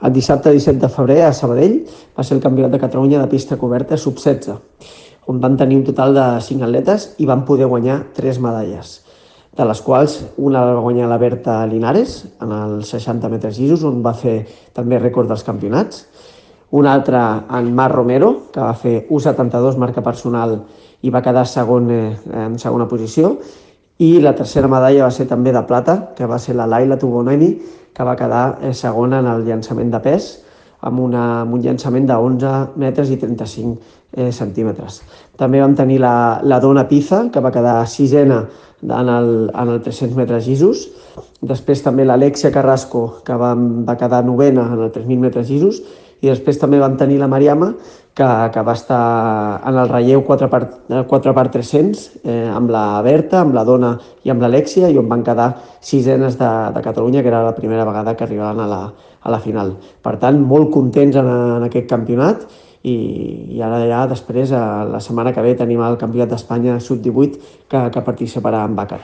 El dissabte 17 de febrer a Sabadell va ser el Campionat de Catalunya de pista coberta sub-16, on van tenir un total de 5 atletes i van poder guanyar 3 medalles, de les quals una la va guanyar la Berta Linares en els 60 metres llisos, on va fer també rècord dels campionats, una altra en Mar Romero, que va fer 1,72 marca personal i va quedar segon, eh, en segona posició, i la tercera medalla va ser també de plata, que va ser la Laila Tubonemi, que va quedar eh, segona en el llançament de pes, amb, una, amb un llançament de 11 metres i 35 eh, centímetres. També vam tenir la, la Dona Piza, que va quedar sisena en el, en el 300 metres llisos. Després també l'Alexia Carrasco, que va, va quedar novena en el 3.000 metres llisos i després també vam tenir la Mariama, que, que va estar en el relleu 4 per, 4 per 300 eh, amb la Berta, amb la Dona i amb l'Alexia i on van quedar sisenes de, de Catalunya, que era la primera vegada que arribaven a la, a la final. Per tant, molt contents en, en aquest campionat i, i ara ja després, a la setmana que ve, tenim el Campionat d'Espanya Sub-18 que, que participarà en Bàcar.